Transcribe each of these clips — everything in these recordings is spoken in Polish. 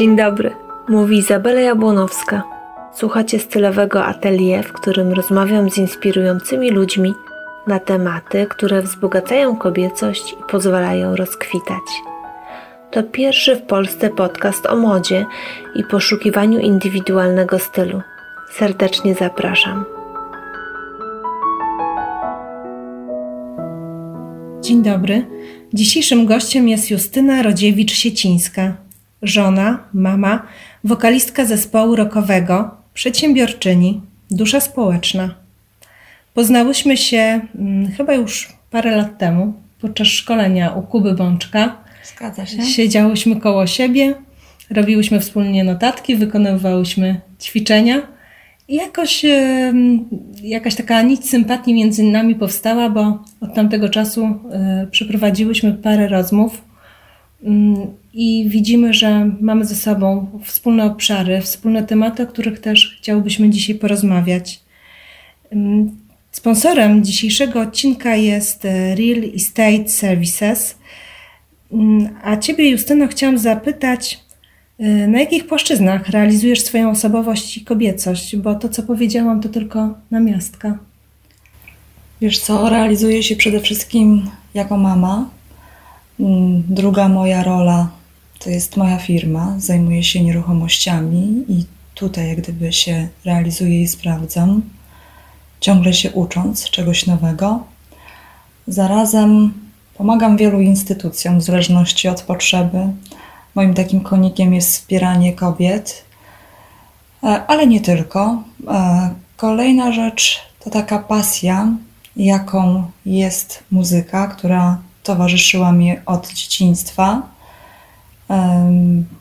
Dzień dobry, mówi Izabela Jabłonowska. Słuchacie stylowego atelier, w którym rozmawiam z inspirującymi ludźmi na tematy, które wzbogacają kobiecość i pozwalają rozkwitać. To pierwszy w Polsce podcast o modzie i poszukiwaniu indywidualnego stylu. Serdecznie zapraszam. Dzień dobry. Dzisiejszym gościem jest Justyna Rodziewicz-Siecińska, żona, mama, wokalistka zespołu rockowego, przedsiębiorczyni, dusza społeczna. Poznałyśmy się hmm, chyba już parę lat temu podczas szkolenia u Kuby Bączka. Zgadza się. Siedziałyśmy koło siebie, robiłyśmy wspólnie notatki, wykonywałyśmy ćwiczenia. I jakoś jakaś taka nić sympatii między nami powstała, bo od tamtego czasu e, przeprowadziłyśmy parę rozmów mm, i widzimy, że mamy ze sobą wspólne obszary, wspólne tematy, o których też chciałybyśmy dzisiaj porozmawiać. Sponsorem dzisiejszego odcinka jest e, Real Estate Services. A Ciebie, Justyno, chciałam zapytać, e, na jakich płaszczyznach realizujesz swoją osobowość i kobiecość? Bo to, co powiedziałam, to tylko namiastka. Wiesz co, realizuję się przede wszystkim jako mama. Druga moja rola to jest moja firma, zajmuję się nieruchomościami i tutaj jak gdyby się realizuję i sprawdzam, ciągle się ucząc czegoś nowego. Zarazem pomagam wielu instytucjom w zależności od potrzeby. Moim takim konikiem jest wspieranie kobiet, e, ale nie tylko. E, kolejna rzecz to taka pasja, jaką jest muzyka, która towarzyszyła mi od dzieciństwa.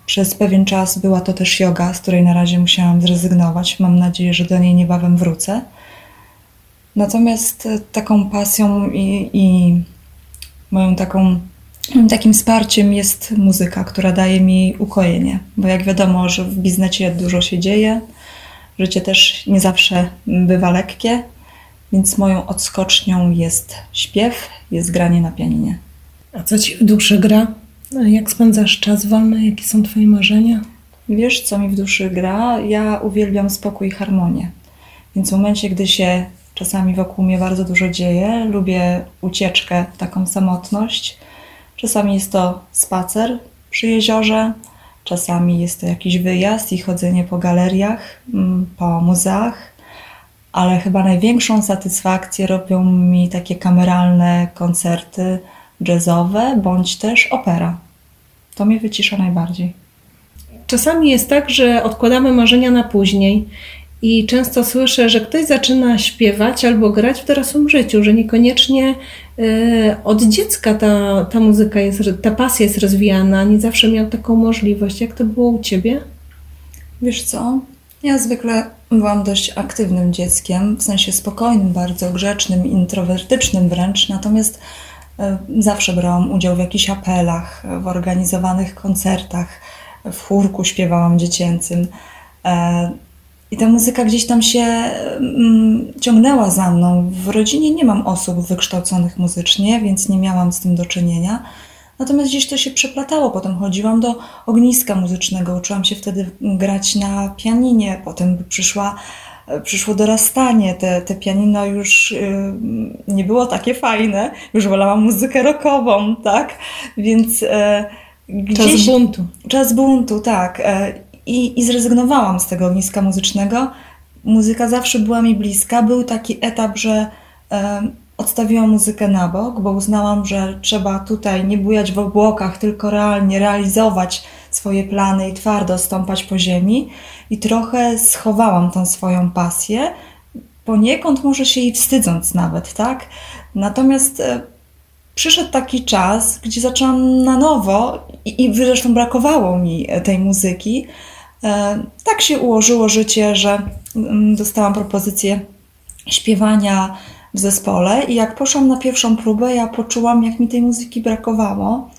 Przez pewien czas była to też yoga, z której na razie musiałam zrezygnować. Mam nadzieję, że do niej niebawem wrócę. Natomiast e, taką pasją i, i moją taką, takim wsparciem jest muzyka, która daje mi ukojenie. Bo jak wiadomo, że w biznesie dużo się dzieje, życie też nie zawsze bywa lekkie, więc moją odskocznią jest śpiew, jest granie na pianinie. A co ci w duszy gra? Jak spędzasz czas wolny? Jakie są Twoje marzenia? Wiesz, co mi w duszy gra? Ja uwielbiam spokój i harmonię. Więc w momencie, gdy się czasami wokół mnie bardzo dużo dzieje, lubię ucieczkę taką samotność. Czasami jest to spacer przy jeziorze, czasami jest to jakiś wyjazd i chodzenie po galeriach, mm, po muzeach, ale chyba największą satysfakcję robią mi takie kameralne koncerty jazzowe bądź też opera. To mnie wycisza najbardziej. Czasami jest tak, że odkładamy marzenia na później i często słyszę, że ktoś zaczyna śpiewać albo grać w dorosłym życiu, że niekoniecznie y, od dziecka ta, ta muzyka jest, ta pasja jest rozwijana, nie zawsze miał taką możliwość. Jak to było u Ciebie? Wiesz co, ja zwykle byłam dość aktywnym dzieckiem, w sensie spokojnym, bardzo grzecznym, introwertycznym wręcz, natomiast e, zawsze brałam udział w jakichś apelach, w organizowanych koncertach, w chórku śpiewałam dziecięcym. E, I ta muzyka gdzieś tam się mm, ciągnęła za mną. W rodzinie nie mam osób wykształconych muzycznie, więc nie miałam z tym do czynienia. Natomiast gdzieś to się przeplatało. Potem chodziłam do ogniska muzycznego, uczyłam się wtedy grać na pianinie. Potem przyszła, przyszło dorastanie. Te, te pianino już yy, nie było takie fajne. Już wolałam muzykę rockową, tak? Więc yy, gdzieś... Czas buntu. Czas buntu, tak. Yy, i, I zrezygnowałam z tego ogniska muzycznego. Muzyka zawsze była mi bliska. Był taki etap, że odstawiłam muzykę na bok, bo uznałam, że trzeba tutaj nie bujać w obłokach, tylko realnie realizować swoje plany i twardo stąpać po ziemi. I trochę schowałam tą swoją pasję, poniekąd może się jej wstydząc nawet, tak? Natomiast e, przyszedł taki czas, gdzie zaczęłam na nowo i, i zresztą brakowało mi tej muzyki. E, tak się ułożyło życie, że mm, dostałam propozycję śpiewania w zespole i jak poszłam na pierwszą próbę, ja poczułam, jak mi tej muzyki brakowało.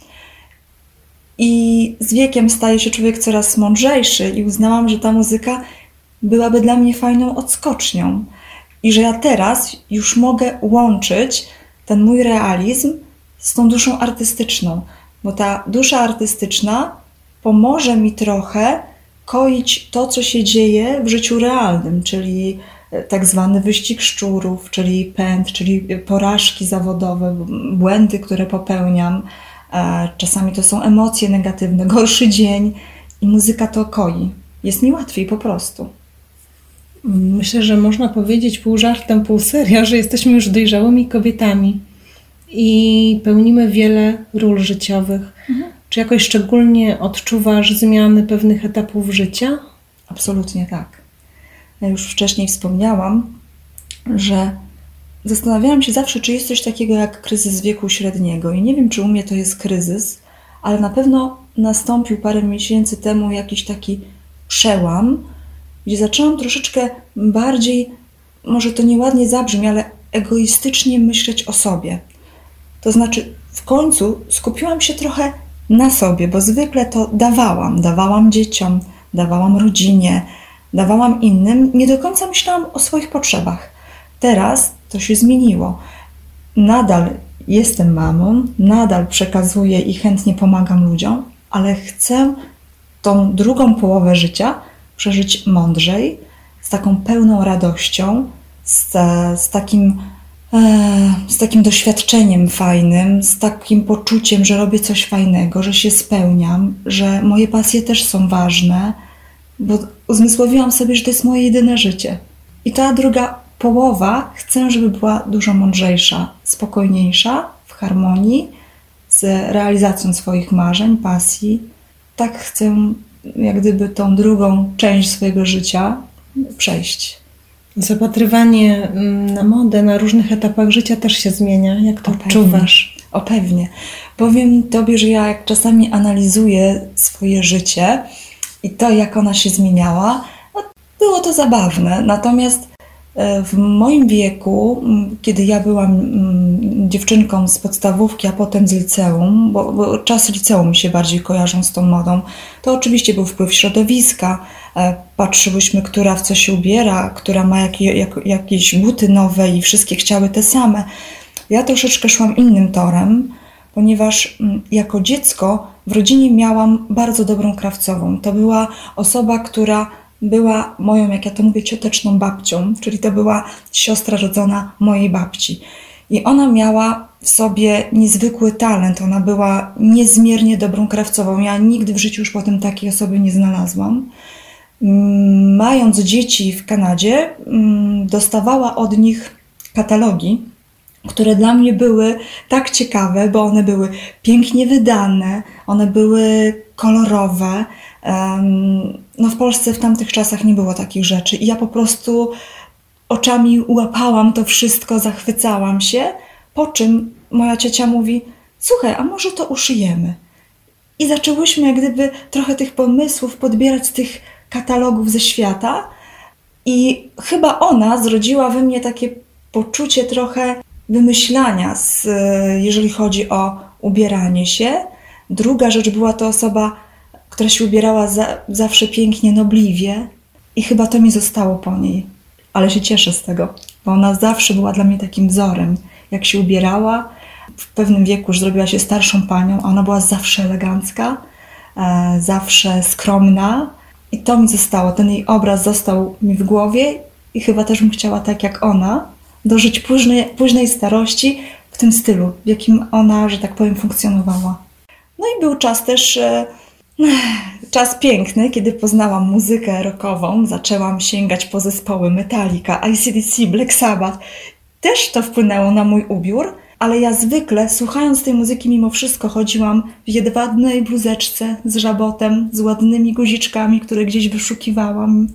I z wiekiem staje się człowiek coraz mądrzejszy i uznałam, że ta muzyka byłaby dla mnie fajną odskocznią. I że ja teraz już mogę łączyć ten mój realizm z tą duszą artystyczną, bo ta dusza artystyczna pomoże mi trochę koić to, co się dzieje w życiu realnym, czyli e, tak zwany wyścig szczurów, czyli pęd, czyli porażki zawodowe, błędy, które popełniam. Czasami to są emocje negatywne, gorszy dzień i muzyka to koi. Jest mi łatwiej po prostu. Myślę, że można powiedzieć pół żartem, pół serio, że jesteśmy już dojrzałymi kobietami i pełnimy wiele ról życiowych. Mhm. Czy jakoś szczególnie odczuwasz zmiany pewnych etapów życia? Absolutnie tak. Ja już wcześniej wspomniałam, że zastanawiałam się zawsze, czy jest coś takiego jak kryzys wieku średniego. I nie wiem, czy u mnie to jest kryzys, ale na pewno nastąpił parę miesięcy temu jakiś taki przełam, gdzie zaczęłam troszeczkę bardziej, może to nieładnie zabrzmi, ale egoistycznie myśleć o sobie. To znaczy, w końcu skupiłam się trochę na sobie, bo zwykle to dawałam. Dawałam dzieciom, dawałam rodzinie, dawałam innym. Nie do końca myślałam o swoich potrzebach. Teraz to się zmieniło. Nadal jestem mamą, nadal przekazuję i chętnie pomagam ludziom, ale chcę tą drugą połowę życia przeżyć mądrzej, z taką pełną radością, z, z takim E, z takim doświadczeniem fajnym, z takim poczuciem, że robię coś fajnego, że się spełniam, że moje pasje też są ważne, bo uzmysłowiłam sobie, że to jest moje jedyne życie. I ta druga połowa chcę, żeby była dużo mądrzejsza, spokojniejsza, w harmonii z realizacją swoich marzeń, pasji. Tak chcę, jak gdyby, tą drugą część swojego życia przejść. Zapatrywanie mm, na modę na różnych etapach życia też się zmienia. Jak to o odczuwasz? O pewnie. Powiem Tobie, że ja jak czasami analizuję swoje życie i to, jak ona się zmieniała, no, było to zabawne. Natomiast w moim wieku, kiedy ja byłam dziewczynką z podstawówki, a potem z liceum, bo, bo czasy liceum mi się bardziej kojarzą z tą modą, to oczywiście był wpływ środowiska. E, patrzyłyśmy, która w co się ubiera, która ma jakie, jak, jakieś buty nowe i wszystkie chciały te same. Ja troszeczkę szłam innym torem, ponieważ jako dziecko w rodzinie miałam bardzo dobrą krawcową. To była osoba, która była moją, jak ja to mówię, cioteczną babcią, czyli to była siostra rodzona mojej babci. I ona miała w sobie niezwykły talent, ona była niezmiernie dobrą krawcową. Ja nigdy w życiu już potem takiej osoby nie znalazłam. Mm, mając dzieci w Kanadzie, mm, dostawała od nich katalogi, które dla mnie były tak ciekawe, bo one były pięknie wydane, one były kolorowe, no w Polsce w tamtych czasach nie było takich rzeczy i ja po prostu oczami łapałam to wszystko, zachwycałam się, po czym moja ciocia mówi, słuchaj, a może to uszyjemy? I zaczęłyśmy jak gdyby trochę tych pomysłów podbierać z tych katalogów ze świata i chyba ona zrodziła we mnie takie poczucie trochę wymyślania, z, jeżeli chodzi o ubieranie się. Druga rzecz była to osoba która się ubierała za, zawsze pięknie, nobliwie i chyba to mi zostało po niej. Ale się cieszę z tego, bo ona zawsze była dla mnie takim wzorem. Jak się ubierała, w pewnym wieku już zrobiła się starszą panią, a ona była zawsze elegancka, e, zawsze skromna i to mi zostało. Ten jej obraz został mi w głowie i chyba też bym chciała tak jak ona dożyć późnej, późnej starości w tym stylu, w jakim ona, że tak powiem, funkcjonowała. No i był czas też e, Czas piękny, kiedy poznałam muzykę rockową, zaczęłam sięgać po zespoły Metallica, ICDC, Black Sabbath. Też to wpłynęło na mój ubiór, ale ja zwykle, słuchając tej muzyki, mimo wszystko chodziłam w jedwabnej bluzeczce z żabotem, z ładnymi guziczkami, które gdzieś wyszukiwałam.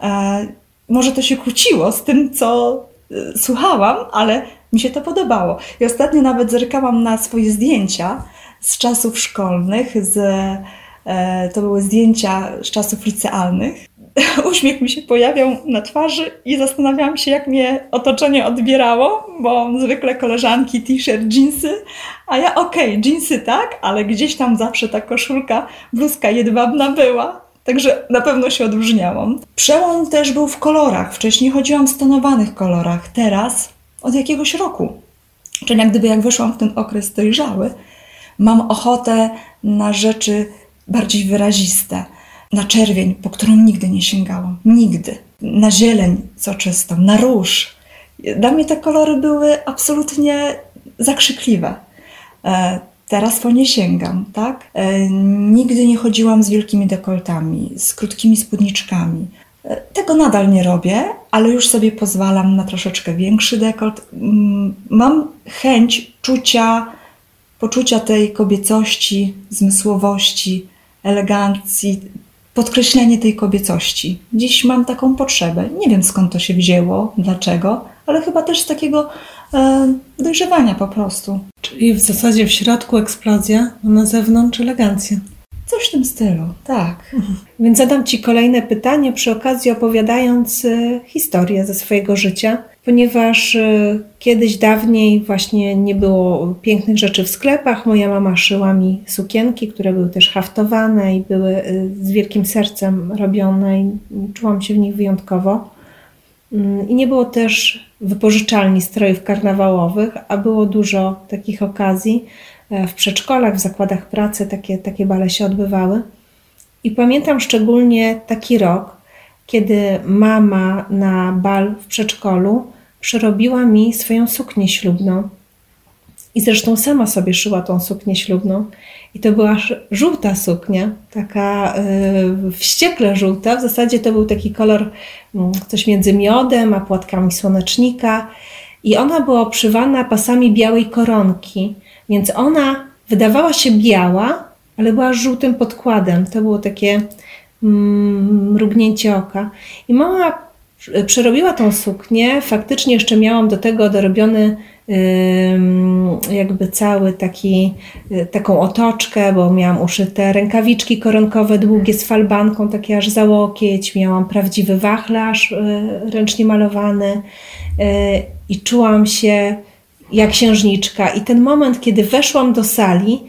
E, może to się kłóciło z tym, co e, słuchałam, ale mi się to podobało. I ostatnio nawet zerkałam na swoje zdjęcia z czasów szkolnych, z to były zdjęcia z czasów licealnych. Uśmiech mi się pojawiał na twarzy i zastanawiałam się, jak mnie otoczenie odbierało, bo zwykle koleżanki, t-shirt, jeansy, a ja okej, okay, jeansy tak, ale gdzieś tam zawsze ta koszulka, bluzka jedwabna była. Także na pewno się odróżniałam. Przełom też był w kolorach. Wcześniej chodziłam w stonowanych kolorach. Teraz od jakiegoś roku. Czyli jak gdyby jak wyszłam w ten okres dojrzały, mam ochotę na rzeczy bardziej wyraziste. Na czerwień, po którą nigdy nie sięgałam. Nigdy. Na zieleń soczystą, na róż. Dla mnie te kolory były absolutnie zakrzykliwe. E, teraz po nie sięgam, tak? E, nigdy nie chodziłam z wielkimi dekoltami, z krótkimi spódniczkami. E, tego nadal nie robię, ale już sobie pozwalam na troszeczkę większy dekolt. Mm, mam chęć czucia, poczucia tej kobiecości, zmysłowości, elegancji, podkreślenie tej kobiecości. Dziś mam taką potrzebę. Nie wiem skąd to się wzięło, dlaczego, ale chyba też z takiego e, dojrzewania po prostu. Czyli w zasadzie w środku eksplozja, a na zewnątrz elegancja. Coś w tym stylu, tak. Więc zadam Ci kolejne pytanie, przy okazji opowiadając e, historię ze swojego życia, ponieważ e, kiedyś dawniej właśnie nie było pięknych rzeczy w sklepach. Moja mama szyła mi sukienki, które były też haftowane i były e, z wielkim sercem robione i czułam się w nich wyjątkowo. Mm, I nie było też wypożyczalni strojów karnawałowych, a było dużo takich okazji. W przedszkolach, w zakładach pracy takie, takie bale się odbywały. I pamiętam szczególnie taki rok, kiedy mama na bal w przedszkolu przerobiła mi swoją suknię ślubną. I zresztą sama sobie szyła tą suknię ślubną. I to była żółta suknia, taka yy, wściekle żółta. W zasadzie to był taki kolor yy, coś między miodem a płatkami słonecznika. I ona była obszywana pasami białej koronki, więc ona wydawała się biała, ale była żółtym podkładem. To było takie mm, mrugnięcie oka. I mama przerobiła tą suknię. Faktycznie jeszcze miałam do tego dorobiony jakby cały taki, y, taką otoczkę, bo miałam uszyte rękawiczki koronkowe długie z falbanką, takie aż za łokieć, miałam prawdziwy wachlarz y, ręcznie malowany y, i czułam się jak księżniczka. I ten moment, kiedy weszłam do sali,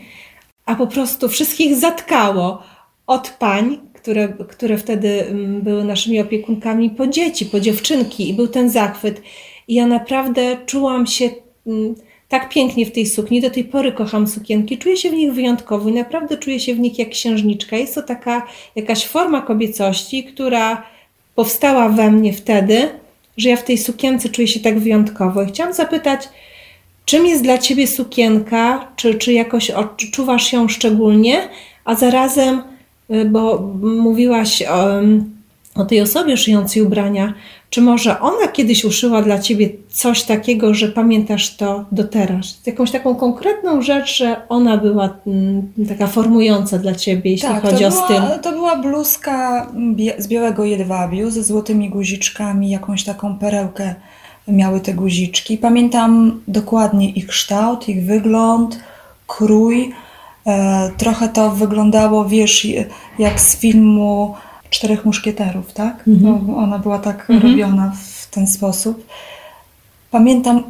a po prostu wszystkich zatkało od pań, które, które wtedy mm, były naszymi opiekunkami, po dzieci, po dziewczynki i był ten zachwyt. I ja naprawdę czułam się mm, tak pięknie w tej sukni. Do tej pory kocham sukienki, czuję się w nich wyjątkowo i naprawdę czuję się w nich jak księżniczka. Jest to taka jakaś forma kobiecości, która powstała we mnie wtedy, że ja w tej sukience czuję się tak wyjątkowo. I chciałam zapytać, czym jest dla ciebie sukienka? Czy, czy jakoś odczuwasz ją szczególnie? A zarazem Y, bo mówiłaś o, o tej osobie szyjącej ubrania. Czy może ona kiedyś uszyła dla ciebie coś takiego, że pamiętasz to do teraz? Jakąś taką konkretną rzecz, że ona była mm, taka formująca dla ciebie, jeśli tak, chodzi o była, styl? To była bluzka z białego jedwabiu ze złotymi guziczkami, jakąś taką perełkę miały te guziczki. Pamiętam dokładnie ich kształt, ich wygląd, krój. E, trochę to wyglądało, wiesz, jak z filmu Czterech Muszkieterów, tak? Mhm. ona była tak mhm. robiona w ten sposób. Pamiętam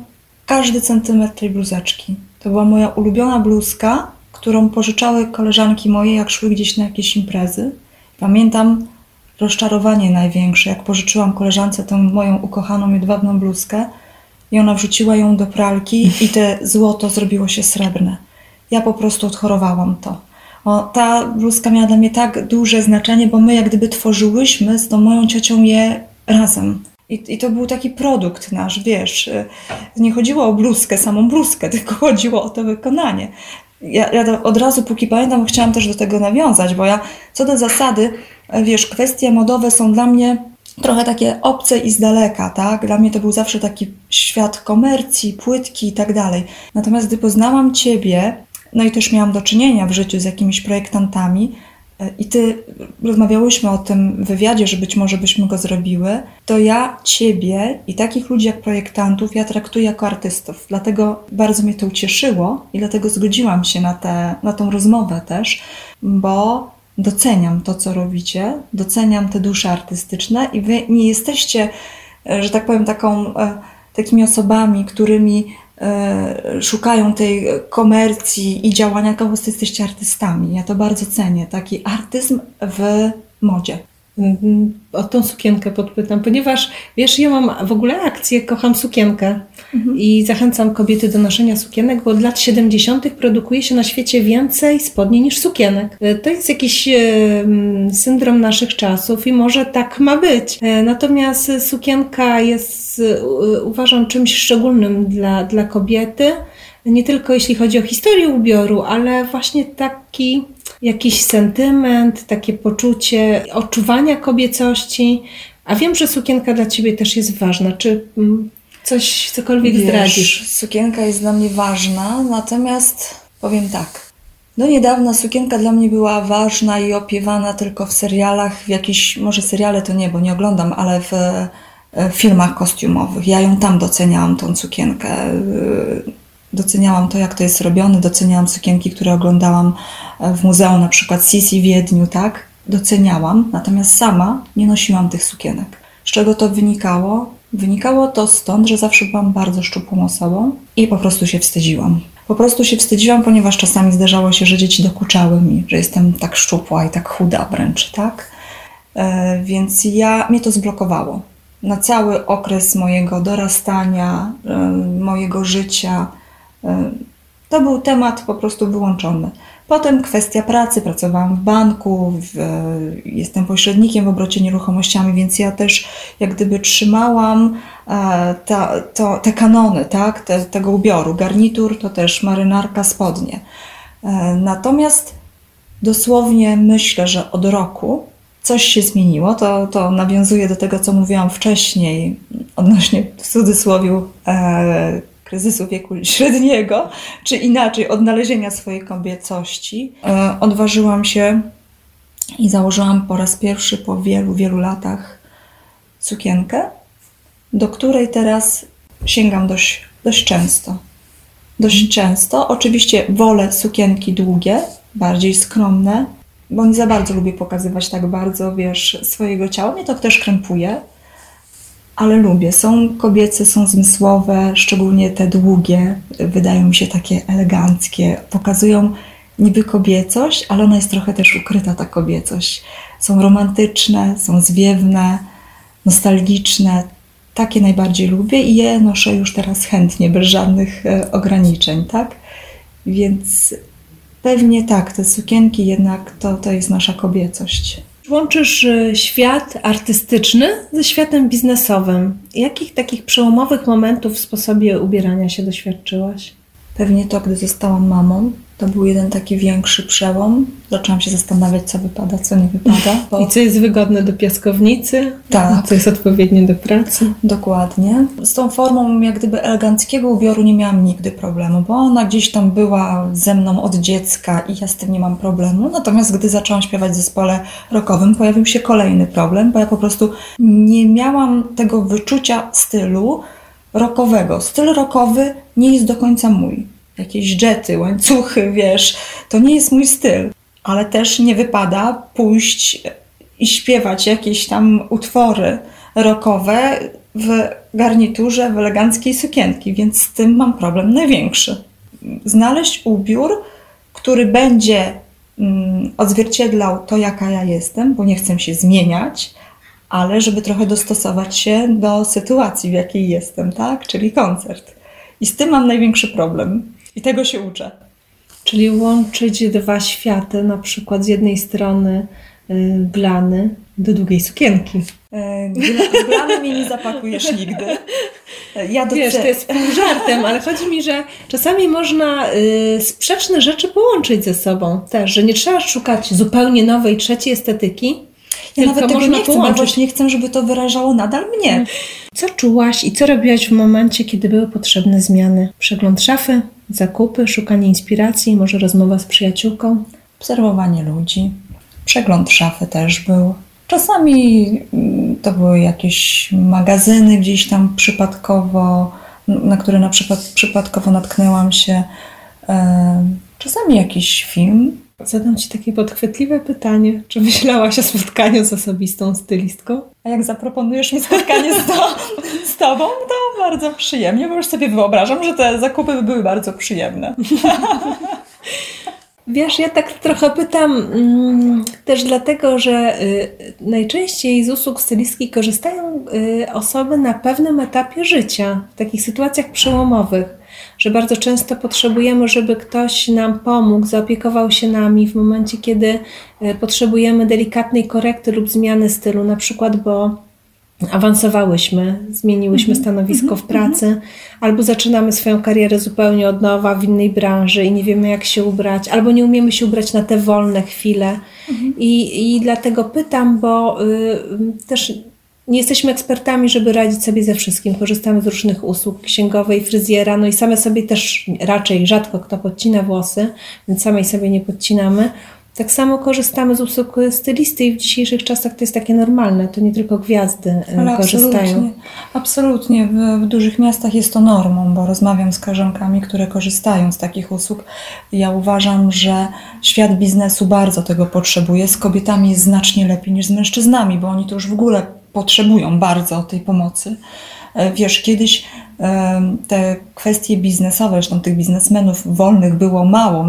każdy centymetr tej bluzeczki. To była moja ulubiona bluzka, którą pożyczały koleżanki moje, jak szły gdzieś na jakieś imprezy. Pamiętam rozczarowanie największe, jak pożyczyłam koleżance tę moją ukochaną jedwabną bluzkę i ona wrzuciła ją do pralki i te złoto zrobiło się srebrne ja po prostu odchorowałam to. O, ta bluzka miała dla mnie tak duże znaczenie, bo my jak gdyby tworzyłyśmy z tą moją ciocią je razem. I, I, to był taki produkt nasz, wiesz. Y, nie chodziło o bluzkę, samą bluzkę, tylko chodziło o to wykonanie. Ja, ja od razu, póki pamiętam, chciałam też do tego nawiązać, bo ja co do zasady, wiesz, kwestie modowe są dla mnie trochę takie obce i z daleka, tak? Dla mnie to był zawsze taki świat komercji, płytki i tak dalej. Natomiast gdy poznałam Ciebie, no i też miałam do czynienia w życiu z jakimiś projektantami, e, i ty rozmawiałyśmy o tym wywiadzie, że być może byśmy go zrobiły, to ja ciebie i takich ludzi jak projektantów ja traktuję jako artystów. Dlatego bardzo mnie to ucieszyło i dlatego zgodziłam się na, tę na tą rozmowę też, bo doceniam to, co robicie, doceniam te dusze artystyczne i wy nie jesteście, e, że tak powiem, taką, e, takimi osobami, którymi E, szukają tej komercji i działania, tylko po prostu jesteście artystami. Ja to bardzo cenię, taki artyzm w modzie. Mhm. O tą sukienkę podpytam, ponieważ wiesz, ja mam w ogóle akcję Kocham Sukienkę mhm. i zachęcam kobiety do noszenia sukienek, bo od lat 70. produkuje się na świecie więcej spodni niż sukienek. E, to jest jakiś e, syndrom naszych czasów i może tak ma być. E, natomiast sukienka jest, uważam, czymś szczególnym dla, dla kobiety nie tylko jeśli chodzi o historię ubioru, ale właśnie taki jakiś sentyment, takie poczucie odczuwania kobiecości. A wiem, że sukienka dla Ciebie też jest ważna. Czy mm, coś, cokolwiek Wiesz, zdradzisz? Sukienka jest dla mnie ważna, natomiast powiem tak. Do niedawna sukienka dla mnie była ważna i opiewana tylko w serialach, w jakichś, może seriale to nie, bo nie oglądam, ale w, w filmach kostiumowych. Ja ją tam doceniałam, tą sukienkę doceniałam to, jak to jest robione, doceniałam sukienki, które oglądałam e, w muzeum, na przykład Sisi w Wiedniu, tak? Doceniałam, natomiast sama nie nosiłam tych sukienek. Z czego to wynikało? Wynikało to stąd, że zawsze byłam bardzo szczupłą osobą i po prostu się wstydziłam. Po prostu się wstydziłam, ponieważ czasami zdarzało się, że dzieci dokuczały mi, że jestem tak szczupła i tak chuda wręcz, tak? E, więc ja, mnie to zblokowało. Na cały okres mojego dorastania, e, mojego życia, to był temat po prostu wyłączony. Potem kwestia pracy, pracowałam w banku, w, jestem pośrednikiem w obrocie nieruchomościami, więc ja też jak gdyby trzymałam e, ta, to, te kanony tak, te, tego ubioru. Garnitur to też marynarka, spodnie. E, natomiast dosłownie myślę, że od roku coś się zmieniło. To, to nawiązuje do tego, co mówiłam wcześniej odnośnie w cudzysłowie e, kryzysu wieku średniego, czy inaczej odnalezienia swojej kobiecości, e, odważyłam się i założyłam po raz pierwszy po wielu, wielu latach sukienkę, do której teraz sięgam dość, dość często. Dość często. Oczywiście wolę sukienki długie, bardziej skromne, bo nie za bardzo lubię pokazywać tak bardzo, wiesz, swojego ciała. Mnie to też krępuje ale lubię. Są kobiece, są zmysłowe, szczególnie te długie, wydają mi się takie eleganckie, pokazują niby kobiecość, ale ona jest trochę też ukryta, ta kobiecość. Są romantyczne, są zwiewne, nostalgiczne. Takie najbardziej lubię i je noszę już teraz chętnie, bez żadnych e, ograniczeń, tak? Więc pewnie tak, te sukienki jednak to, to jest nasza kobiecość. Łączysz e, świat artystyczny ze światem biznesowym. Jakich takich przełomowych momentów w sposobie ubierania się doświadczyłaś? Pewnie to, gdy zostałam mamą, to był jeden taki większy przełom. Zaczęłam się zastanawiać, co wypada, co nie wypada. Bo... I co jest wygodne do piaskownicy, tak. a co jest odpowiednie do pracy. Dokładnie. Z tą formą jak gdyby eleganckiego ubioru nie miałam nigdy problemu, bo ona gdzieś tam była ze mną od dziecka i ja z tym nie mam problemu. Natomiast gdy zaczęłam śpiewać w zespole rockowym, pojawił się kolejny problem, bo ja po prostu nie miałam tego wyczucia stylu rockowego. Styl rockowy nie jest do końca mój jakieś jety, łańcuchy, wiesz, to nie jest mój styl. Ale też nie wypada pójść i śpiewać jakieś tam utwory rockowe w garniturze, w eleganckiej sukienki, więc z tym mam problem największy. Znaleźć ubiór, który będzie mm, odzwierciedlał to, jaka ja jestem, bo nie chcę się zmieniać, ale żeby trochę dostosować się do sytuacji, w jakiej jestem, tak? Czyli koncert. I z tym mam największy problem. I tego się uczę. Czyli łączyć dwa światy, na przykład z jednej strony y, glany do długiej sukienki. E, glany mi nie zapakujesz nigdy. Ja do Wiesz, to jest pół żartem, ale chodzi mi, że czasami można y, sprzeczne rzeczy połączyć ze sobą też, że nie trzeba szukać zupełnie nowej, trzeciej estetyki, ja nawet tego nie chcę, połączyć. właśnie chcę, żeby to wyrażało nadal mnie. Co czułaś i co robiłaś w momencie, kiedy były potrzebne zmiany? Przegląd szafy, zakupy, szukanie inspiracji, może rozmowa z przyjaciółką? Obserwowanie ludzi. Przegląd szafy też był. Czasami mm, to były jakieś magazyny gdzieś tam przypadkowo, na które na przykład przypadkowo natknęłam się. Czasami jakiś film. Zadam Ci takie podchwytliwe pytanie. Czy myślałaś o spotkaniu z osobistą stylistką? A jak zaproponujesz mi spotkanie z, to, z Tobą, to bardzo przyjemnie, bo już sobie wyobrażam, że te zakupy by były bardzo przyjemne. Wiesz, ja tak trochę pytam mm, też dlatego, że y, najczęściej z usług stylistki korzystają y, osoby na pewnym etapie życia, w takich sytuacjach przełomowych, że bardzo często potrzebujemy, żeby ktoś nam pomógł, zaopiekował się nami w momencie, kiedy y, potrzebujemy delikatnej korekty lub zmiany stylu, na przykład, bo awansowałyśmy, zmieniłyśmy Mhm. stanowisko w pracy, albo zaczynamy swoją karierę zupełnie od nowa w innej branży i nie wiemy, jak się ubrać, albo nie umiemy się ubrać na te wolne chwile. Mhm. I, I dlatego pytam, bo y, też nie jesteśmy ekspertami, żeby radzić sobie ze wszystkim. Korzystamy z różnych usług księgowej, fryzjera, no i same sobie też raczej rzadko kto podcina włosy, więc samej sobie nie podcinamy. Tak samo korzystamy z usług stylisty i w dzisiejszych czasach to jest takie normalne, to nie tylko gwiazdy y, Ale korzystają. absolutnie, absolutnie. W, w dużych miastach jest to normą, bo rozmawiam z koleżankami, które korzystają z takich usług. Ja uważam, że świat biznesu bardzo tego potrzebuje. Z kobietami jest znacznie lepiej niż z mężczyznami, bo oni to już w ogóle potrzebują bardzo tej pomocy. E, Wiesz, kiedyś em, te kwestie biznesowe, zresztą tych biznesmenów wolnych było mało.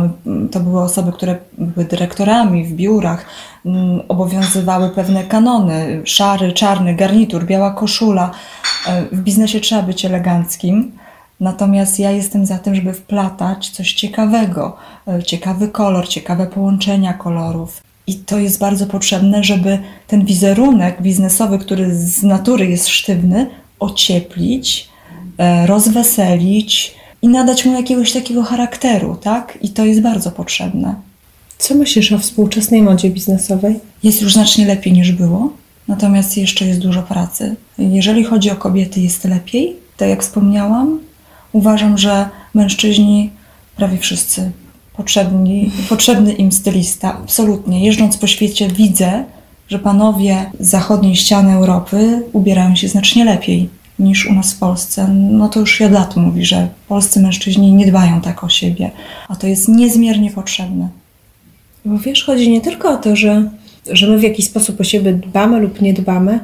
To były osoby, które były dyrektorami w biurach, obowiązywały pewne kanony, szary, czarny garnitur, biała koszula. E, W biznesie trzeba być eleganckim. Natomiast ja jestem za tym, żeby wplatać coś ciekawego, e, ciekawy kolor, ciekawe połączenia kolorów. I to jest bardzo potrzebne, żeby ten wizerunek biznesowy, który z natury jest sztywny, ocieplić, e, rozweselić i nadać mu jakiegoś takiego charakteru, tak? I to jest bardzo potrzebne. Co myślisz o współczesnej modzie biznesowej? Jest już znacznie lepiej niż było, natomiast jeszcze jest dużo pracy. Jeżeli chodzi o kobiety, jest lepiej. Tak jak wspomniałam, uważam, że mężczyźni prawie wszyscy potrzebni, potrzebny im stylista. Absolutnie. Jeżdżąc po świecie, widzę, że panowie z zachodniej ściany Europy ubierają się znacznie lepiej niż u nas w Polsce. No to już od lat mówi, że polscy mężczyźni nie dbają tak o siebie, a to jest niezmiernie potrzebne. Bo wiesz, chodzi nie tylko o to, że, że my w jakiś sposób o siebie dbamy lub nie dbamy,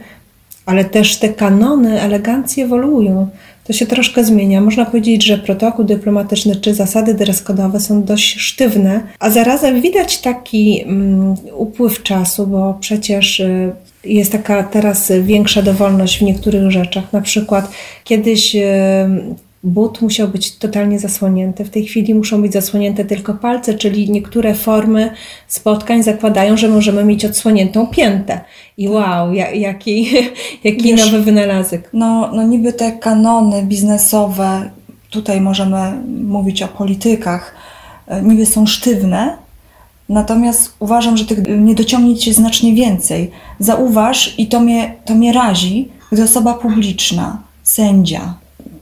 ale też te kanony elegancji ewoluują. To się troszkę zmienia. Można powiedzieć, że protokół dyplomatyczny czy zasady dreskodowe są dość sztywne, a zarazem widać taki mm, upływ czasu, bo przecież y, jest taka teraz większa dowolność w niektórych rzeczach. Na przykład kiedyś y, but musiał być totalnie zasłonięty. W tej chwili muszą być zasłonięte tylko palce, czyli niektóre formy spotkań zakładają, że możemy mieć odsłoniętą piętę. I wow, ja, jaki, jaki Wiesz, nowy wynalazek. No, no niby te kanony biznesowe, tutaj możemy mówić o politykach, e, niby są sztywne, natomiast uważam, że tych niedociągnięć jest znacznie więcej. Zauważ, i to mnie, to mnie razi, gdy osoba publiczna, sędzia,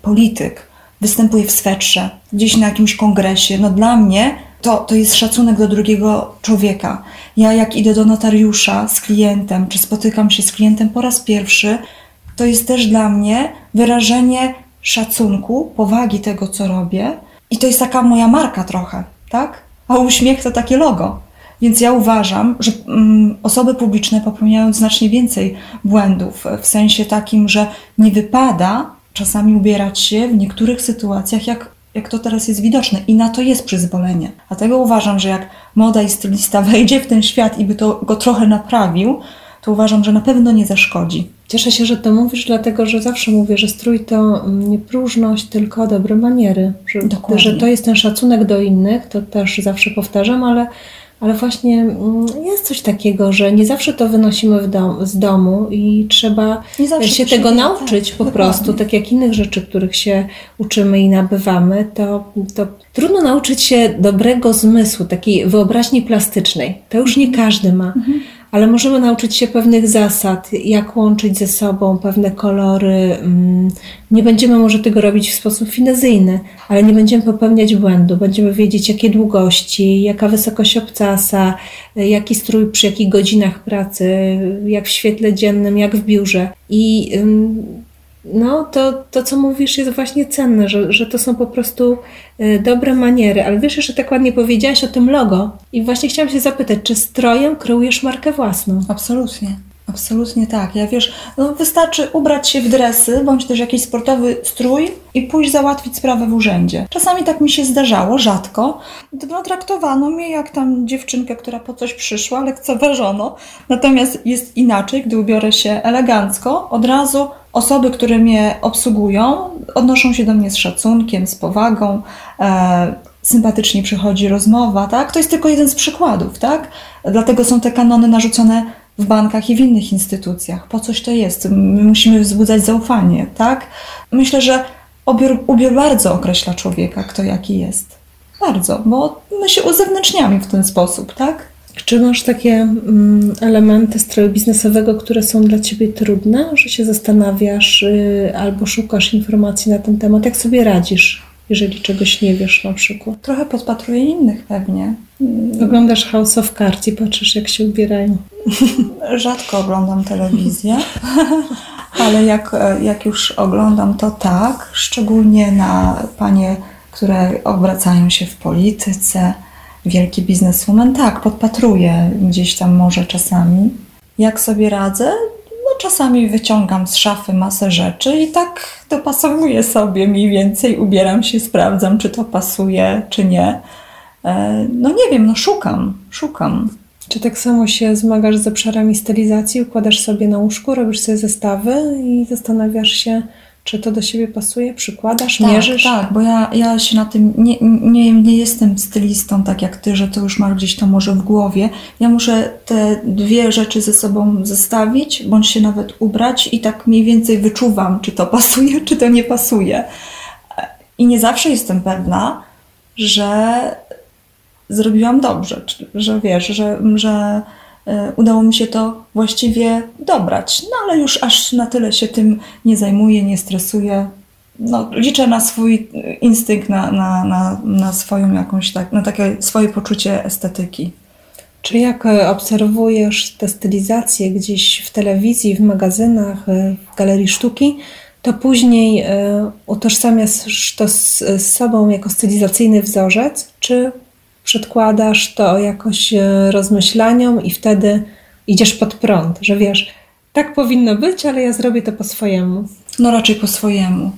polityk występuje w swetrze, gdzieś na jakimś kongresie. No dla mnie to, to jest szacunek do drugiego człowieka. Ja jak idę do notariusza z klientem, czy spotykam się z klientem po raz pierwszy, to jest też dla mnie wyrażenie szacunku, powagi tego, co robię. I to jest taka moja marka trochę, tak? A uśmiech to takie logo. Więc ja uważam, że mm, osoby publiczne popełniają znacznie więcej błędów, w sensie takim, że nie wypada czasami ubierać się w niektórych sytuacjach, jak, jak to teraz jest widoczne. I na to jest przyzwolenie. Dlatego uważam, że jak moda i stylista wejdzie w ten świat i by to go trochę naprawił, to uważam, że na pewno nie zaszkodzi. Cieszę się, że to mówisz, dlatego że zawsze mówię, że strój to mm, nie próżność, tylko dobre maniery. Że, Dokładnie. że to jest ten szacunek do innych, to też zawsze powtarzam, ale, ale właśnie mm, jest coś takiego, że nie zawsze to wynosimy dom, z domu i trzeba się tego nauczyć tak, po dokładnie. prostu, tak jak innych rzeczy, których się uczymy i nabywamy, to, to trudno nauczyć się dobrego zmysłu, takiej wyobraźni plastycznej. To już nie każdy ma. Ale możemy nauczyć się pewnych zasad, jak łączyć ze sobą pewne kolory. mm, Nie będziemy może tego robić w sposób finezyjny, ale nie będziemy popełniać błędu. Będziemy wiedzieć, jakie długości, jaka wysokość obcasa, jaki strój przy jakich godzinach pracy, jak w świetle dziennym, jak w biurze. I no, to, to, co mówisz, jest właśnie cenne, że, że to są po prostu y, dobre maniery. Ale wiesz, jeszcze tak ładnie powiedziałaś o tym logo. I właśnie chciałam się zapytać, czy strojem kreujesz markę własną? Absolutnie. Absolutnie tak. Ja wiesz, no wystarczy ubrać się w dresy bądź też jakiś sportowy strój i pójść załatwić sprawę w urzędzie. Czasami tak mi się zdarzało, rzadko. No, traktowano mnie jak tam dziewczynkę, która po coś przyszła, lekceważono. Natomiast jest inaczej, gdy ubiorę się elegancko, od razu osoby, które mnie obsługują, odnoszą się do mnie z szacunkiem, z powagą. E, sympatycznie przychodzi rozmowa, tak? To jest tylko jeden z przykładów, tak? Dlatego są te kanony narzucone w bankach i w innych instytucjach. Po coś to jest? My musimy wzbudzać zaufanie, tak? Myślę, że ubiór, ubiór bardzo określa człowieka, kto jaki jest. Bardzo, bo my się uzewnętrzniamy w ten sposób, tak? Czy masz takie mm, elementy stroju biznesowego, które są dla ciebie trudne, że się zastanawiasz y, albo szukasz informacji na ten temat? Jak sobie radzisz, jeżeli czegoś nie wiesz na przykład? Trochę podpatruję innych pewnie. Oglądasz House of Cards i patrzysz, jak się ubierają. Rzadko oglądam telewizję, ale jak, jak już oglądam, to tak, szczególnie na panie, które obracają się w polityce, wielki bizneswoman, tak, podpatruję gdzieś tam może czasami. Jak sobie radzę? No czasami wyciągam z szafy masę rzeczy i tak dopasowuję sobie mniej więcej, ubieram się, sprawdzam, czy to pasuje, czy nie. E, no nie wiem, no szukam, szukam. Czy tak samo się zmagasz z obszarami stylizacji, układasz sobie na łóżku, robisz sobie zestawy i zastanawiasz się, czy to do siebie pasuje, przykładasz, tak, mierzysz? Tak, bo ja, ja się na tym nie, nie, nie jestem stylistą tak jak ty, że to już masz gdzieś to może w głowie. Ja muszę te dwie rzeczy ze sobą zestawić, bądź się nawet ubrać i tak mniej więcej wyczuwam, czy to pasuje, czy to nie pasuje. I nie zawsze jestem pewna, że zrobiłam dobrze, że wiesz, że, że udało mi się to właściwie dobrać. No ale już aż na tyle się tym nie zajmuję, nie stresuję. No, liczę na swój instynkt, na, na, na, na swoją jakąś tak, na takie swoje poczucie estetyki. Czy jak e, obserwujesz te stylizacje gdzieś w telewizji, w magazynach, e, w galerii sztuki, to później utożsamiasz to z, z sobą jako stylizacyjny wzorzec, czy przedkładasz to jakoś e, rozmyślaniom i wtedy idziesz pod prąd, że wiesz, tak powinno być, ale ja zrobię to po swojemu. No raczej po swojemu.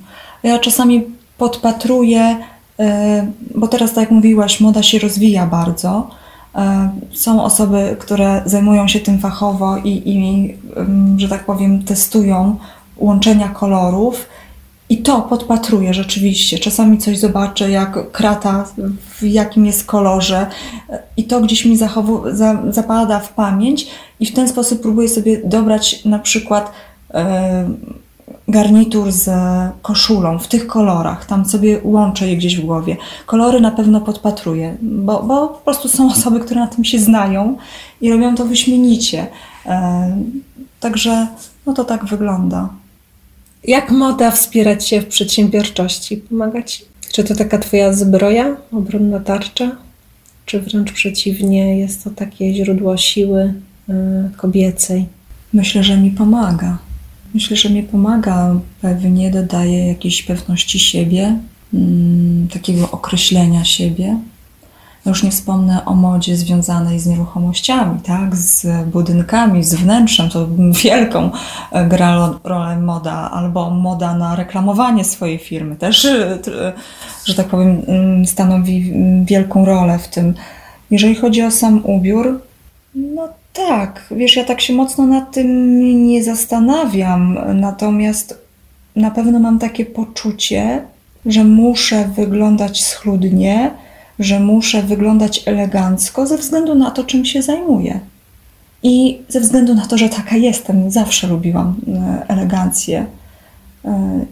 Ja czasami podpatruję, e, bo teraz, tak jak mówiłaś, moda się rozwija bardzo. E, są osoby, które zajmują się tym fachowo i, i że tak powiem, testują łączenia kolorów i to podpatruję rzeczywiście. Czasami coś zobaczę, jak krata, w jakim jest kolorze, i to gdzieś mi zachowu, za, zapada w pamięć, i w ten sposób próbuję sobie dobrać na przykład e, garnitur z koszulą w tych kolorach. Tam sobie łączę je gdzieś w głowie. Kolory na pewno podpatruję, bo, bo po prostu są osoby, które na tym się znają i robią to wyśmienicie. E, także no to tak wygląda. Jak moda wspierać się w przedsiębiorczości? Pomagać? Czy to taka Twoja zbroja, obronna tarcza? Czy wręcz przeciwnie, jest to takie źródło siły y, kobiecej? Myślę, że mi pomaga. Myślę, że mi pomaga, pewnie dodaje jakiejś pewności siebie, mm, takiego określenia siebie. Już nie wspomnę o modzie związanej z nieruchomościami, tak? z budynkami, z wnętrzem. To wielką e, gra rolę moda, albo moda na reklamowanie swojej firmy też, e, że tak powiem, mm, stanowi wielką rolę w tym. Jeżeli chodzi o sam ubiór, no tak, wiesz, ja tak się mocno nad tym nie zastanawiam, natomiast na pewno mam takie poczucie, że muszę wyglądać schludnie, że muszę wyglądać elegancko ze względu na to, czym się zajmuję. I ze względu na to, że taka jestem, zawsze lubiłam e, elegancję. E,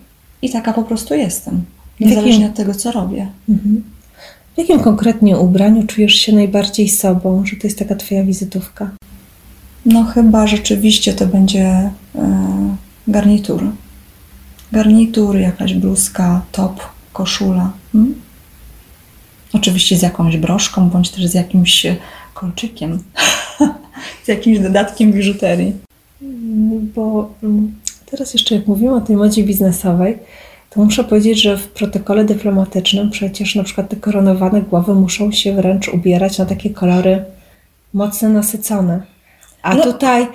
I taka po prostu jestem. Niezależnie jakim... od tego, co robię. Mhm. W jakim konkretnie ubraniu czujesz się najbardziej sobą, że to jest taka Twoja wizytówka? No, chyba rzeczywiście to będzie e, garnitur. Garnitur, jakaś bluzka, top, koszula. Hmm? Oczywiście z jakąś broszką, bądź też z jakimś kolczykiem, z jakimś dodatkiem biżuterii. Bo mm, teraz jeszcze jak mówimy o tej modzie biznesowej, to muszę powiedzieć, że w protokole dyplomatycznym przecież na przykład te koronowane głowy muszą się wręcz ubierać na takie kolory mocno nasycone. A no. tutaj,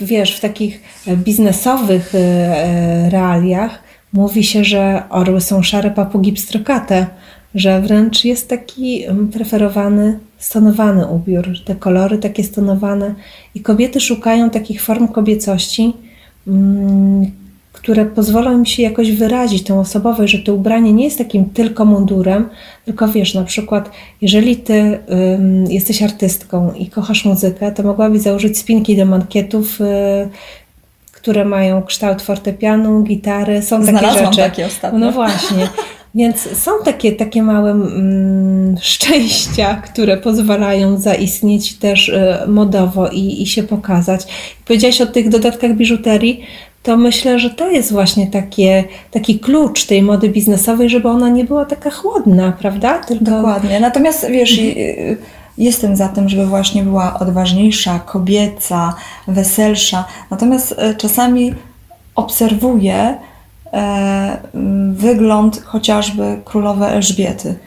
wiesz, w takich biznesowych e, realiach mówi się, że orły są szare, papugi pstrokate, że wręcz jest taki preferowany stonowany ubiór, te kolory takie stonowane i kobiety szukają takich form kobiecości, mm, które pozwolą im się jakoś wyrazić tą osobowość, że to ubranie nie jest takim tylko mundurem, tylko wiesz, na przykład, jeżeli ty jesteś artystką i kochasz muzykę, to mogłabyś założyć spinki do mankietów, y, które mają kształt fortepianu, gitary, są Znalazłam takie rzeczy. takie ostatnio. No właśnie. Więc są takie, takie małe mm, szczęścia, które pozwalają zaistnieć też y, modowo i, i się pokazać. Powiedziałaś o tych dodatkach biżuterii, to myślę, że to jest właśnie takie, taki klucz tej mody biznesowej, żeby ona nie była taka chłodna, prawda? Tylko... Dokładnie. Natomiast wiesz, jestem za tym, żeby właśnie była odważniejsza, kobieca, weselsza. Natomiast e, czasami obserwuję wygląd chociażby królowej Elżbiety.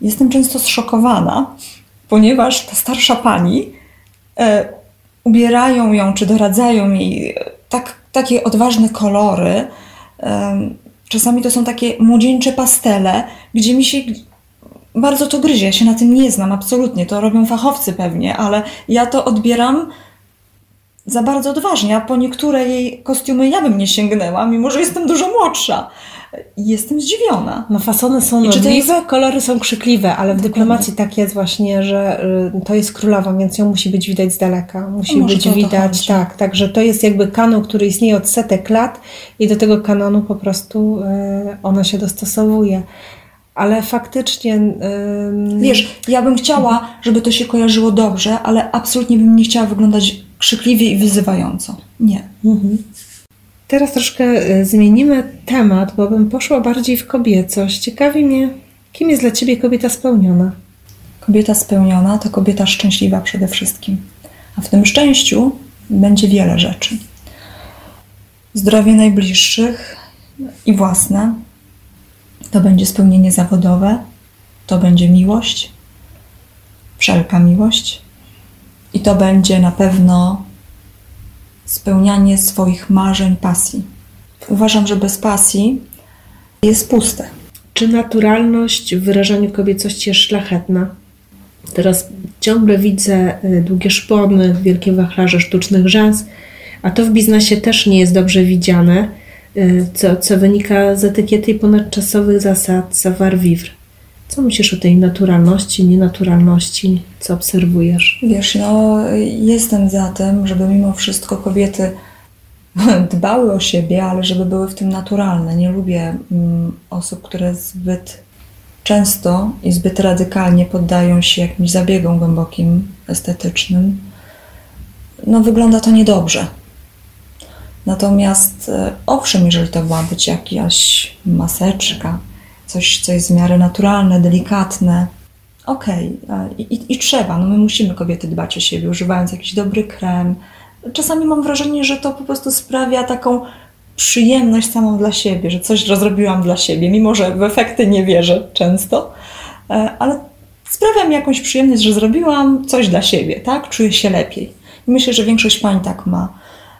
Jestem często zszokowana, ponieważ ta starsza pani e, ubierają ją czy doradzają jej tak takie odważne kolory. Czasami to są takie młodzieńcze pastele, gdzie mi się bardzo to gryzie. Ja się na tym nie znam, absolutnie. To robią fachowcy pewnie, ale ja to odbieram za bardzo odważnie, a po niektóre jej kostiumy ja bym nie sięgnęła, mimo że jestem dużo młodsza jestem zdziwiona. No fasony są nobliwe, jest... kolory są krzykliwe, ale w dyplomacji tak jest właśnie, że y, to jest królowa, więc ją musi być widać z daleka. Musi no być widać, tak. Także to jest jakby kanon, który istnieje od setek lat i do tego kanonu po prostu y, ona się dostosowuje. Ale faktycznie. Yy... Wiesz, ja bym chciała, żeby to się kojarzyło dobrze, ale absolutnie bym nie chciała wyglądać krzykliwie i wyzywająco. Nie. Mhm. Teraz troszkę y, zmienimy temat, bo bym poszła bardziej w kobiecość. Ciekawi mnie, kim jest dla Ciebie kobieta spełniona? Kobieta spełniona to kobieta szczęśliwa przede wszystkim. A w tym szczęściu będzie wiele rzeczy. Zdrowie najbliższych i własne. To będzie spełnienie zawodowe. To będzie miłość. Wszelka miłość. I to będzie na pewno spełnianie swoich marzeń, pasji. Uważam, że bez pasji jest puste. Czy naturalność w wyrażaniu kobiecości jest szlachetna? Teraz ciągle widzę y, długie szpony, wielkie wachlarze sztucznych rzęs, a to w biznesie też nie jest dobrze widziane, y, co, co wynika z etykiety i ponadczasowych zasad savoir-vivre. Co myślisz o tej naturalności, nienaturalności? Co obserwujesz? Wiesz, no jestem za tym, żeby mimo wszystko kobiety dbały o siebie, ale żeby były w tym naturalne. Nie lubię mm, osób, które zbyt często i zbyt radykalnie poddają się jakimś zabiegom głębokim, estetycznym. No wygląda to niedobrze. Natomiast e, owszem, jeżeli to ma być jakaś maseczka, coś, co jest w miarę naturalne, delikatne. Okej, okay. I, I, trzeba, no my musimy kobiety dbać o siebie, używając jakiś dobry krem. Czasami mam wrażenie, że to po prostu sprawia taką przyjemność samą dla siebie, że coś rozrobiłam dla siebie, mimo że w efekty nie wierzę często, e, ale sprawia mi jakąś przyjemność, że zrobiłam coś dla siebie, tak? Czuję się lepiej. I myślę, że większość pań tak ma.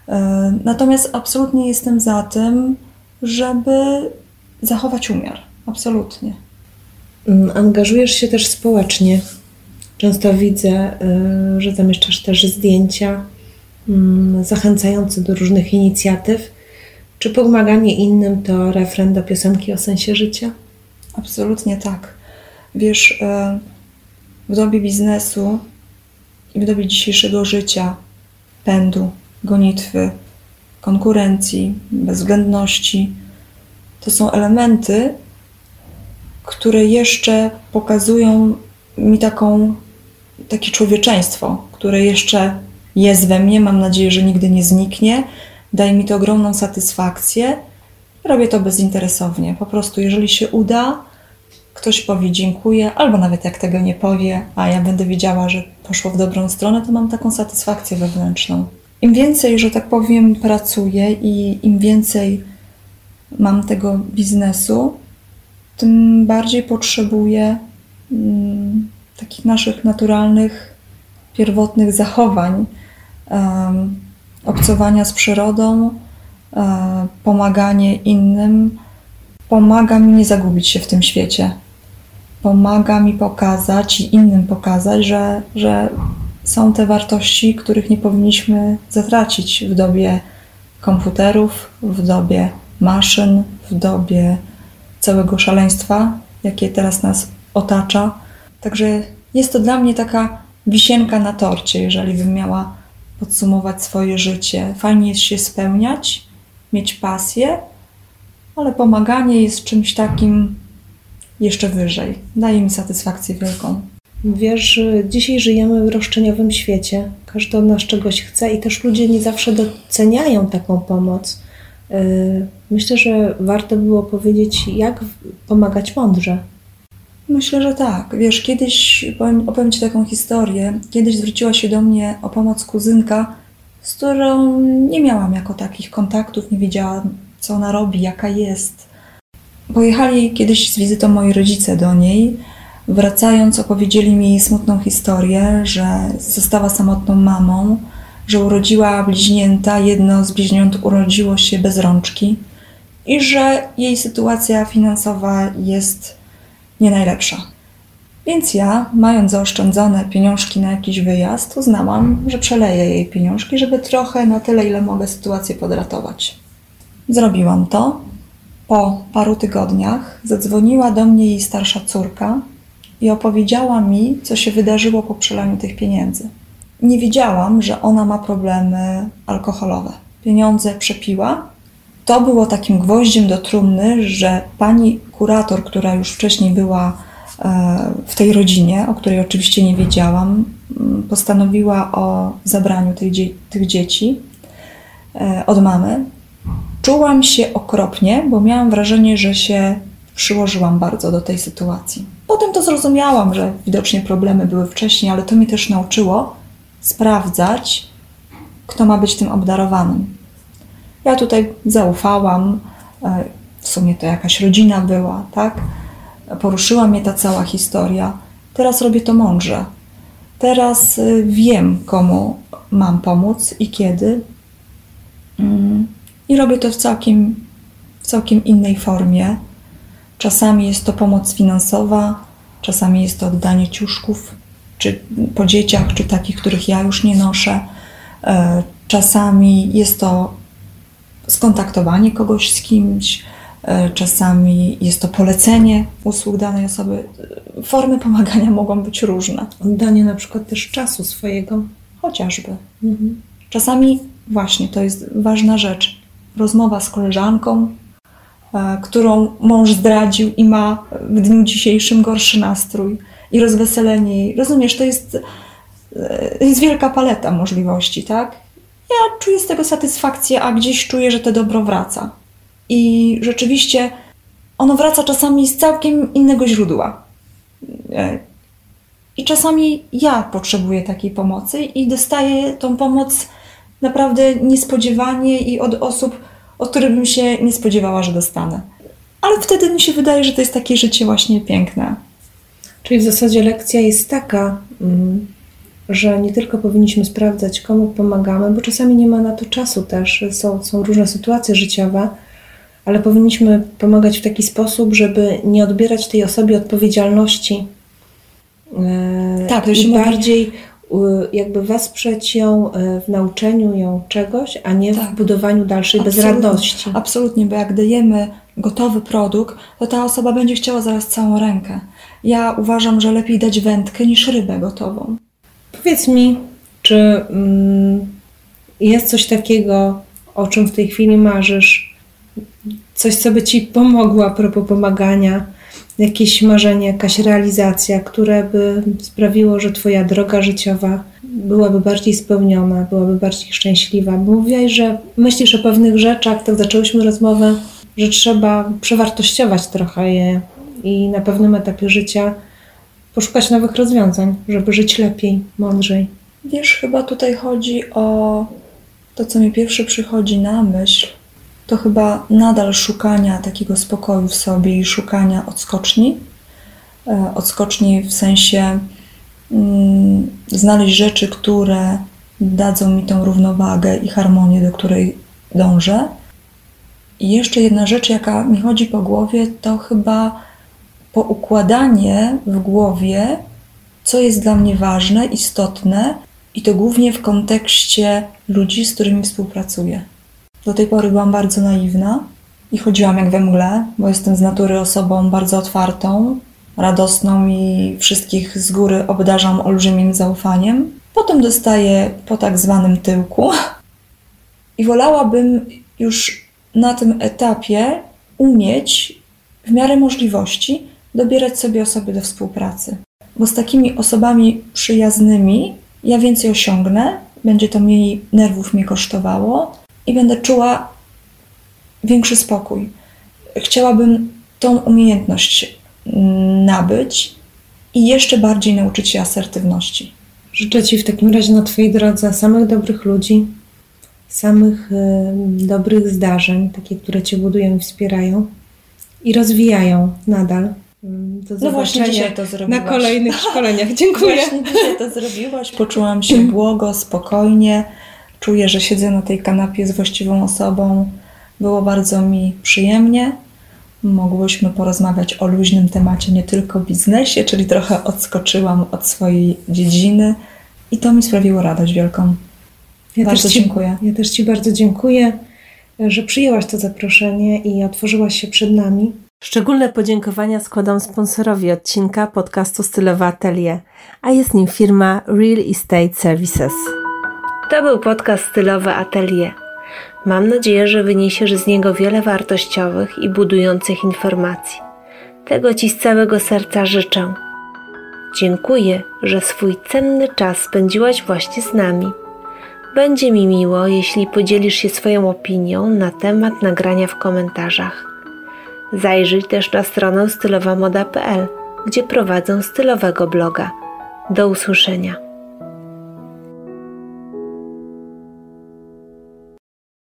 E, natomiast absolutnie jestem za tym, żeby zachować umiar. Absolutnie. Mm, angażujesz się też społecznie. Często widzę, y, że zamieszczasz też zdjęcia mm, zachęcające do różnych inicjatyw. Czy pomaganie innym to refren do piosenki o sensie życia? Absolutnie tak. Wiesz, y, w dobie biznesu i w dobie dzisiejszego życia, pędu, gonitwy, konkurencji, bezwzględności, to są elementy, które jeszcze pokazują mi taką, takie człowieczeństwo, które jeszcze jest we mnie, mam nadzieję, że nigdy nie zniknie. Daje mi to ogromną satysfakcję. Robię to bezinteresownie. Po prostu, jeżeli się uda, ktoś powie dziękuję, albo nawet jak tego nie powie, a ja będę wiedziała, że poszło w dobrą stronę, to mam taką satysfakcję wewnętrzną. Im więcej, że tak powiem, pracuję i im więcej mam tego biznesu, tym bardziej potrzebuję mm, takich naszych naturalnych, pierwotnych zachowań, obcowania z przyrodą, e, pomaganie innym, pomaga mi nie zagubić się w tym świecie. Pomaga mi pokazać i innym pokazać, że, że są te wartości, których nie powinniśmy zatracić w dobie komputerów, w dobie maszyn, w dobie całego szaleństwa, jakie teraz nas otacza. Także jest to dla mnie taka wisienka na torcie, jeżeli bym miała podsumować swoje życie. Fajnie jest się spełniać, mieć pasję, ale pomaganie jest czymś takim jeszcze wyżej. Daje mi satysfakcję wielką. Wiesz, dzisiaj żyjemy w roszczeniowym świecie. Każdy od nas czegoś chce i też ludzie nie zawsze doceniają taką pomoc. Myślę, że warto było powiedzieć, jak pomagać mądrze. Myślę, że tak. Wiesz, kiedyś, opowiem, opowiem Ci taką historię, kiedyś zwróciła się do mnie o pomoc kuzynka, z którą nie miałam jako takich kontaktów, nie wiedziałam, co ona robi, jaka jest. Pojechali kiedyś z wizytą moi rodzice do niej. Wracając, opowiedzieli mi smutną historię, że została samotną mamą, że urodziła bliźnięta, jedno z bliźniąt urodziło się bez rączki i że jej sytuacja finansowa jest nie najlepsza. Więc ja, mając zaoszczędzone pieniążki na jakiś wyjazd, uznałam, że przeleję jej pieniążki, żeby trochę na tyle, ile mogę sytuację podratować. Zrobiłam to. Po paru tygodniach zadzwoniła do mnie jej starsza córka i opowiedziała mi, co się wydarzyło po przelaniu tych pieniędzy. Nie wiedziałam, że ona ma problemy alkoholowe. Pieniądze przepiła. To było takim gwoździem do trumny, że pani kurator, która już wcześniej była e, w tej rodzinie, o której oczywiście nie wiedziałam, postanowiła o zabraniu tych, dzie tych dzieci e, od mamy. Czułam się okropnie, bo miałam wrażenie, że się przyłożyłam bardzo do tej sytuacji. Potem to zrozumiałam, że widocznie problemy były wcześniej, ale to mi też nauczyło sprawdzać, kto ma być tym obdarowanym. Ja tutaj zaufałam, e, w sumie to jakaś rodzina była, tak? Poruszyła mnie ta cała historia. Teraz robię to mądrze. Teraz y, wiem, komu mam pomóc i kiedy. Mm, I robię to w całkiem, w całkiem innej formie. Czasami jest to pomoc finansowa, czasami jest to oddanie ciuszków, czy po dzieciach, czy takich, których ja już nie noszę. E, czasami jest to skontaktowanie kogoś z kimś, E, czasami jest to polecenie usług danej osoby. Formy pomagania mogą być różne. Oddanie na przykład też czasu swojego. Chociażby. Mhm. Czasami właśnie to jest ważna rzecz. Rozmowa z koleżanką, e, którą mąż zdradził i ma w dniu dzisiejszym gorszy nastrój i rozweselenie jej. Rozumiesz, to jest, e, jest wielka paleta możliwości, tak? Ja czuję z tego satysfakcję, a gdzieś czuję, że to dobro wraca. I rzeczywiście ono wraca czasami z całkiem innego źródła. E, I czasami ja potrzebuję takiej pomocy i dostaję tą pomoc naprawdę niespodziewanie i od osób, od których bym się nie spodziewała, że dostanę. Ale wtedy mi się wydaje, że to jest takie życie właśnie piękne. Czyli w zasadzie lekcja jest taka, mm, że nie tylko powinniśmy sprawdzać, komu pomagamy, bo czasami nie ma na to czasu też. Są, są różne sytuacje życiowe, ale powinniśmy pomagać w taki sposób, żeby nie odbierać tej osobie odpowiedzialności. E, tak, i bardziej jakby wesprzeć ją e, w nauczeniu ją czegoś, a nie tak. w budowaniu dalszej absolutnie, bezradności. Absolutnie, bo jak dajemy gotowy produkt, to ta osoba będzie chciała zaraz całą rękę. Ja uważam, że lepiej dać wędkę niż rybę gotową. Powiedz mi, czy mm, jest coś takiego, o czym w tej chwili marzysz, coś, co by Ci pomogło a propos pomagania, jakieś marzenie, jakaś realizacja, które by sprawiło, że Twoja droga życiowa byłaby bardziej spełniona, byłaby bardziej szczęśliwa. Bo mówiłaś, że myślisz o pewnych rzeczach, tak zaczęłyśmy rozmowę, że trzeba przewartościować trochę je i na pewnym etapie życia poszukać nowych rozwiązań, żeby żyć lepiej, mądrzej. Wiesz, chyba tutaj chodzi o to, co mi pierwsze przychodzi na myśl, to chyba nadal szukania takiego spokoju w sobie i szukania odskoczni. E, odskoczni w sensie mm, znaleźć rzeczy, które dadzą mi tą równowagę i harmonię, do której dążę. I jeszcze jedna rzecz, jaka mi chodzi po głowie, to chyba poukładanie w głowie, co jest dla mnie ważne, istotne, i to głównie w kontekście ludzi, z którymi współpracuję. Do tej pory byłam bardzo naiwna i chodziłam jak we mgle, bo jestem z natury osobą bardzo otwartą, radosną i wszystkich z góry obdarzam olbrzymim zaufaniem. Potem dostaję po tak zwanym tyłku i wolałabym już na tym etapie umieć w miarę możliwości dobierać sobie osoby do współpracy. Bo z takimi osobami przyjaznymi ja więcej osiągnę, będzie to mniej nerwów mi kosztowało i będę czuła większy spokój. Chciałabym tą umiejętność nabyć i jeszcze bardziej nauczyć się asertywności. Życzę Ci w takim razie na Twojej drodze samych dobrych ludzi, samych y, dobrych zdarzeń, takie, które Cię budują i wspierają i rozwijają nadal. Do no właśnie dzisiaj to zrobiłaś. Na kolejnych szkoleniach. Dziękuję. Właśnie dzisiaj to zrobiłaś. Poczułam się błogo, spokojnie. Czuję, że siedzę na tej kanapie z właściwą osobą. Było bardzo mi przyjemnie. Mogłyśmy porozmawiać o luźnym temacie, nie tylko biznesie, czyli trochę odskoczyłam od swojej dziedziny i to mi sprawiło radość wielką. Ja bardzo ci, dziękuję. Ja też Ci bardzo dziękuję, że przyjęłaś to zaproszenie i otworzyłaś się przed nami. Szczególne podziękowania składam sponsorowi odcinka podcastu Stylowe Atelier, a jest nim firma Real Estate Services. To był podcast Stylowe Atelier. Mam nadzieję, że wyniesiesz z niego wiele wartościowych i budujących informacji. Tego Ci z całego serca życzę. Dziękuję, że swój cenny czas spędziłaś właśnie z nami. Będzie mi miło, jeśli podzielisz się swoją opinią na temat nagrania w komentarzach. Zajrzyj też na stronę stylowamoda.pl, gdzie prowadzę stylowego bloga. Do usłyszenia.